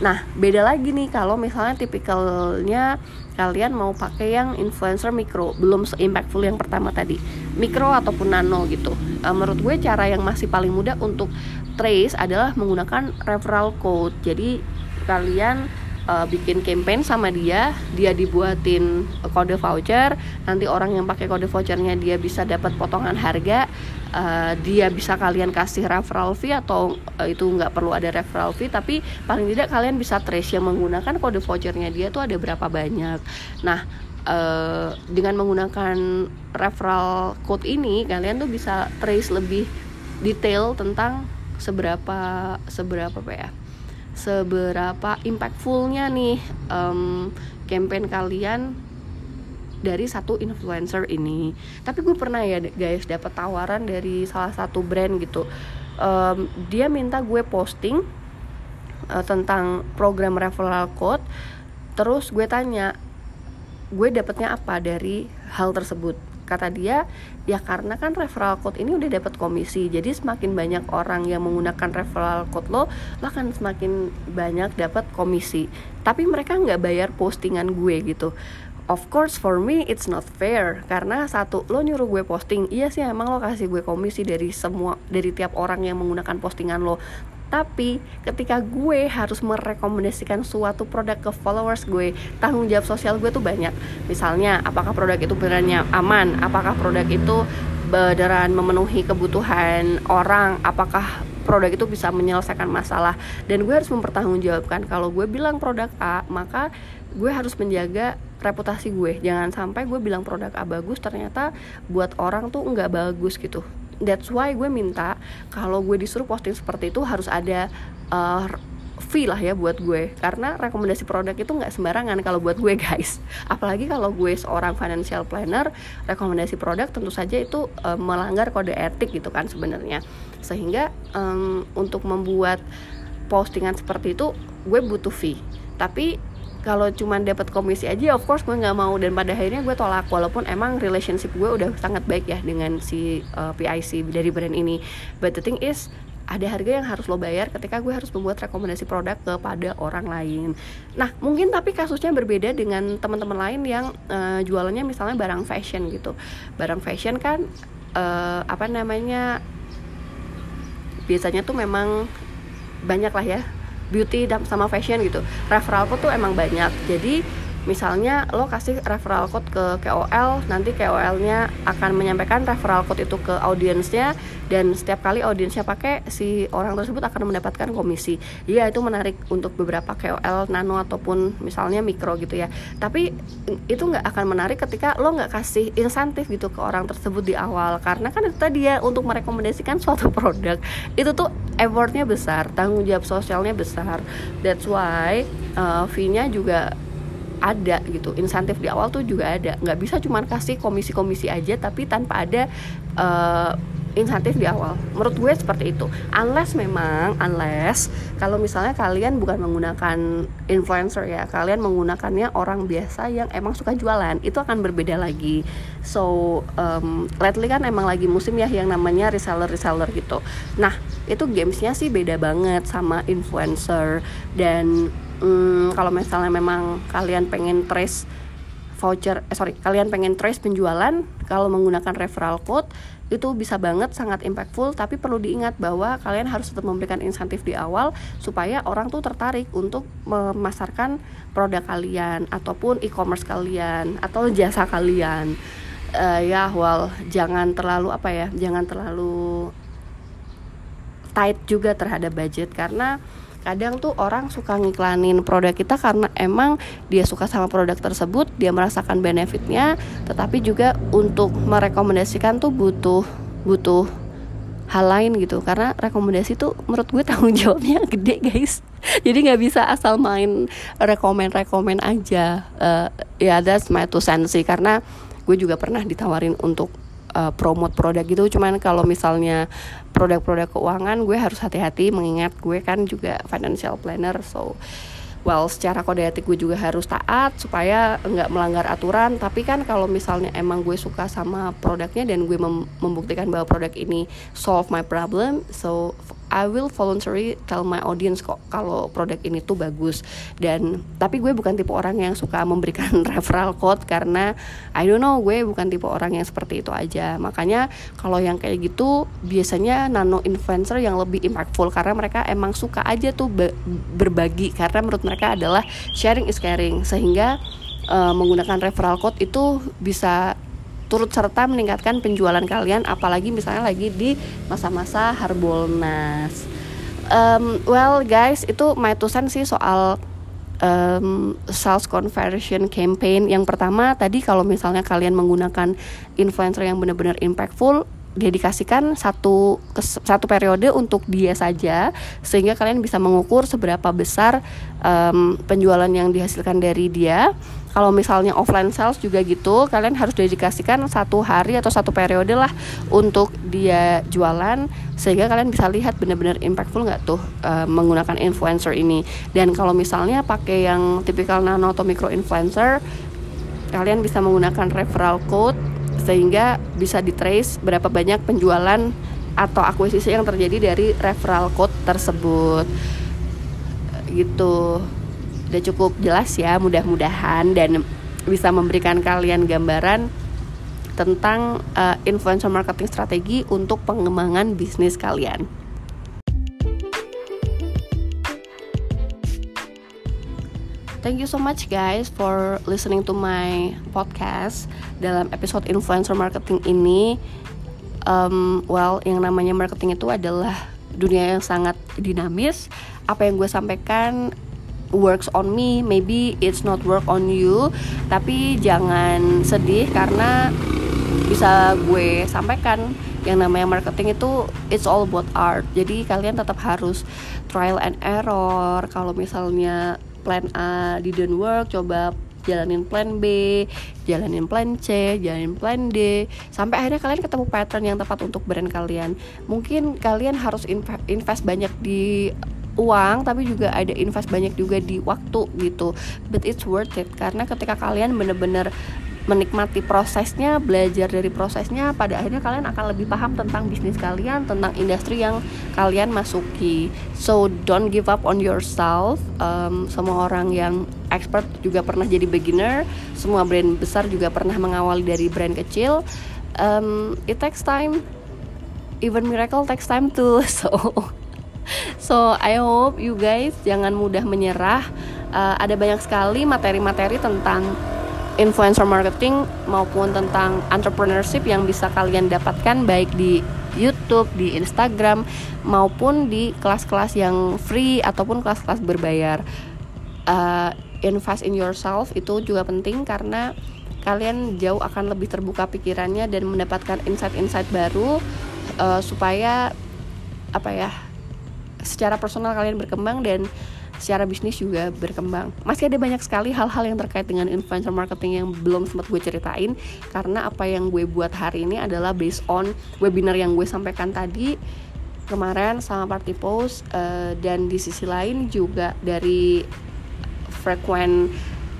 S1: Nah, beda lagi nih kalau misalnya tipikalnya kalian mau pakai yang influencer mikro, belum se-impactful yang pertama tadi. Mikro ataupun nano gitu. E, menurut gue cara yang masih paling mudah untuk trace adalah menggunakan referral code. Jadi kalian uh, bikin campaign sama dia dia dibuatin kode voucher. Nanti orang yang pakai kode vouchernya dia bisa dapat potongan harga uh, dia bisa kalian kasih referral fee atau uh, itu nggak perlu ada referral fee. Tapi paling tidak kalian bisa trace yang menggunakan kode vouchernya dia tuh ada berapa banyak. Nah Uh, dengan menggunakan referral code ini kalian tuh bisa trace lebih detail tentang seberapa seberapa apa ya seberapa impactfulnya nih um, campaign kalian dari satu influencer ini. Tapi gue pernah ya guys dapat tawaran dari salah satu brand gitu. Um, dia minta gue posting uh, tentang program referral code. Terus gue tanya gue dapetnya apa dari hal tersebut kata dia ya karena kan referral code ini udah dapat komisi jadi semakin banyak orang yang menggunakan referral code lo lo akan semakin banyak dapat komisi. Tapi mereka nggak bayar postingan gue gitu. Of course for me it's not fair karena satu lo nyuruh gue posting iya sih emang lo kasih gue komisi dari semua dari tiap orang yang menggunakan postingan lo tapi ketika gue harus merekomendasikan suatu produk ke followers gue tanggung jawab sosial gue tuh banyak. Misalnya apakah produk itu benerannya aman? Apakah produk itu beneran memenuhi kebutuhan orang? Apakah produk itu bisa menyelesaikan masalah? Dan gue harus mempertanggungjawabkan. Kalau gue bilang produk A maka gue harus menjaga reputasi gue. Jangan sampai gue bilang produk A bagus ternyata buat orang tuh nggak bagus gitu that's why gue minta kalau gue disuruh posting seperti itu harus ada uh, fee lah ya buat gue. Karena rekomendasi produk itu nggak sembarangan kalau buat gue guys. Apalagi kalau gue seorang financial planner rekomendasi produk tentu saja itu uh, melanggar kode etik gitu kan sebenarnya. Sehingga um, untuk membuat postingan seperti itu gue butuh fee. Tapi kalau cuma dapat komisi aja of course gue nggak mau dan pada akhirnya gue tolak walaupun emang relationship gue udah sangat baik ya dengan si uh, PIC dari brand ini but the thing is ada harga yang harus lo bayar ketika gue harus membuat rekomendasi produk kepada orang lain. Nah, mungkin tapi kasusnya berbeda dengan teman-teman lain yang uh, jualannya misalnya barang fashion gitu. Barang fashion kan uh, apa namanya biasanya tuh memang banyak lah ya beauty dan sama fashion gitu. Referral code tuh emang banyak. Jadi misalnya lo kasih referral code ke KOL nanti KOL-nya akan menyampaikan referral code itu ke audiensnya dan setiap kali audiensnya pakai si orang tersebut akan mendapatkan komisi. Iya itu menarik untuk beberapa KOL nano ataupun misalnya mikro gitu ya. Tapi itu nggak akan menarik ketika lo nggak kasih insentif gitu ke orang tersebut di awal. Karena kan itu tadi ya untuk merekomendasikan suatu produk itu tuh effortnya besar tanggung jawab sosialnya besar. That's why uh, fee-nya juga ada gitu. Insentif di awal tuh juga ada. Nggak bisa cuma kasih komisi-komisi aja tapi tanpa ada uh, insentif di awal. Menurut gue seperti itu. Unless memang unless kalau misalnya kalian bukan menggunakan influencer ya kalian menggunakannya orang biasa yang emang suka jualan itu akan berbeda lagi. So um, lately kan emang lagi musim ya yang namanya reseller reseller gitu. Nah itu gamesnya sih beda banget sama influencer dan hmm, kalau misalnya memang kalian pengen trace voucher eh sorry kalian pengen trace penjualan kalau menggunakan referral code itu bisa banget sangat impactful. Tapi perlu diingat bahwa kalian harus tetap memberikan insentif di awal supaya orang tuh tertarik untuk memasarkan produk kalian ataupun e-commerce kalian atau jasa kalian. Uh, ya well jangan terlalu apa ya jangan terlalu tight juga terhadap budget karena kadang tuh orang suka ngiklanin produk kita karena emang dia suka sama produk tersebut dia merasakan benefitnya tetapi juga untuk merekomendasikan tuh butuh butuh hal lain gitu. Karena rekomendasi tuh menurut gue tanggung jawabnya gede guys. Jadi nggak bisa asal main rekomen rekomen aja. Uh, ya yeah, that's my two cents sih. Karena gue juga pernah ditawarin untuk uh, promote produk gitu. Cuman kalau misalnya produk-produk keuangan gue harus hati-hati mengingat gue kan juga financial planner. So well secara kode etik gue juga harus taat supaya nggak melanggar aturan. Tapi kan kalau misalnya emang gue suka sama produknya dan gue mem membuktikan bahwa produk ini solve my problem so I will voluntarily tell my audience kok kalau produk ini tuh bagus. Dan tapi gue bukan tipe orang yang suka memberikan referral code karena I don't know gue bukan tipe orang yang seperti itu aja. Makanya kalau yang kayak gitu biasanya nano influencer yang lebih impactful karena mereka emang suka aja tuh berbagi. Karena menurut mereka adalah sharing is caring. Sehingga uh, menggunakan referral code itu bisa turut serta meningkatkan penjualan kalian apalagi misalnya lagi di masa-masa Harbolnas. Um, well guys itu my tusan sih soal um, sales conversion campaign. Yang pertama tadi kalau misalnya kalian menggunakan influencer yang benar-benar impactful dedikasikan satu satu periode untuk dia saja sehingga kalian bisa mengukur seberapa besar um, penjualan yang dihasilkan dari dia kalau misalnya offline sales juga gitu kalian harus dedikasikan satu hari atau satu periode lah untuk dia jualan sehingga kalian bisa lihat benar-benar impactful nggak tuh uh, menggunakan influencer ini. Dan kalau misalnya pakai yang tipikal nano atau micro influencer kalian bisa menggunakan referral code sehingga bisa di trace berapa banyak penjualan atau akuisisi yang terjadi dari referral code tersebut. Gitu udah cukup jelas ya mudah-mudahan dan bisa memberikan kalian gambaran tentang uh, influencer marketing strategi untuk pengembangan bisnis kalian. Thank you so much guys for listening to my podcast dalam episode influencer marketing ini. Um, well, yang namanya marketing itu adalah dunia yang sangat dinamis. Apa yang gue sampaikan works on me, maybe it's not work on you. Tapi jangan sedih karena bisa gue sampaikan yang namanya marketing itu it's all about art. Jadi kalian tetap harus trial and error. Kalau misalnya plan A didn't work coba jalanin plan B, jalanin plan C, jalanin plan D, sampai akhirnya kalian ketemu pattern yang tepat untuk brand kalian. Mungkin kalian harus invest banyak di uang, tapi juga ada invest banyak juga di waktu gitu. But it's worth it karena ketika kalian bener-bener menikmati prosesnya, belajar dari prosesnya, pada akhirnya kalian akan lebih paham tentang bisnis kalian, tentang industri yang kalian masuki. So don't give up on yourself. Um, semua orang yang expert juga pernah jadi beginner, semua brand besar juga pernah mengawali dari brand kecil. Um, it takes time. Even miracle takes time too. So So I hope you guys jangan mudah menyerah. Uh, ada banyak sekali materi-materi tentang influencer marketing maupun tentang entrepreneurship yang bisa kalian dapatkan baik di YouTube, di Instagram maupun di kelas-kelas yang free ataupun kelas-kelas berbayar. Uh, invest in yourself itu juga penting karena kalian jauh akan lebih terbuka pikirannya dan mendapatkan insight-insight baru uh, supaya apa ya secara personal kalian berkembang dan secara bisnis juga berkembang. Masih ada banyak sekali hal-hal yang terkait dengan influencer marketing yang belum sempat gue ceritain karena apa yang gue buat hari ini adalah based on webinar yang gue sampaikan tadi kemarin sama Party Post uh, dan di sisi lain juga dari frequent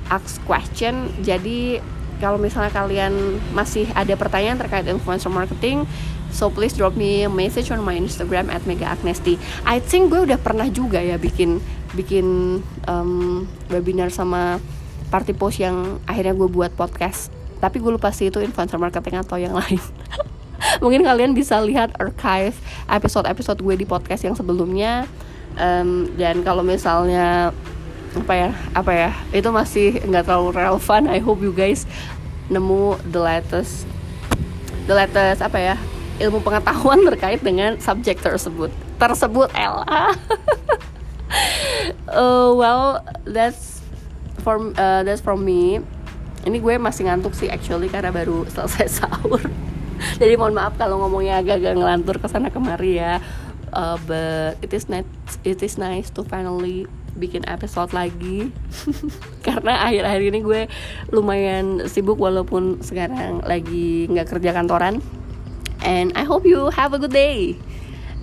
S1: ask question. Jadi kalau misalnya kalian masih ada pertanyaan terkait influencer marketing So please drop me a message on my Instagram at Mega Agnesti. I think gue udah pernah juga ya bikin bikin um, webinar sama party post yang akhirnya gue buat podcast. Tapi gue lupa sih itu influencer marketing atau yang lain. Mungkin kalian bisa lihat archive episode-episode gue di podcast yang sebelumnya. Um, dan kalau misalnya apa ya apa ya itu masih nggak terlalu relevan I hope you guys nemu the latest the latest apa ya ilmu pengetahuan terkait dengan subjek tersebut. Tersebut Ella uh, well that's for uh, that's from me. Ini gue masih ngantuk sih actually karena baru selesai sahur. Jadi mohon maaf kalau ngomongnya agak-agak ngelantur ke sana kemari ya. Uh, but it is nice it is nice to finally bikin episode lagi. Karena akhir-akhir ini gue lumayan sibuk walaupun sekarang lagi nggak kerja kantoran and I hope you have a good day.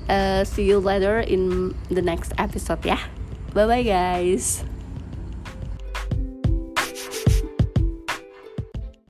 S1: Uh, see you later in the next episode ya. Bye bye guys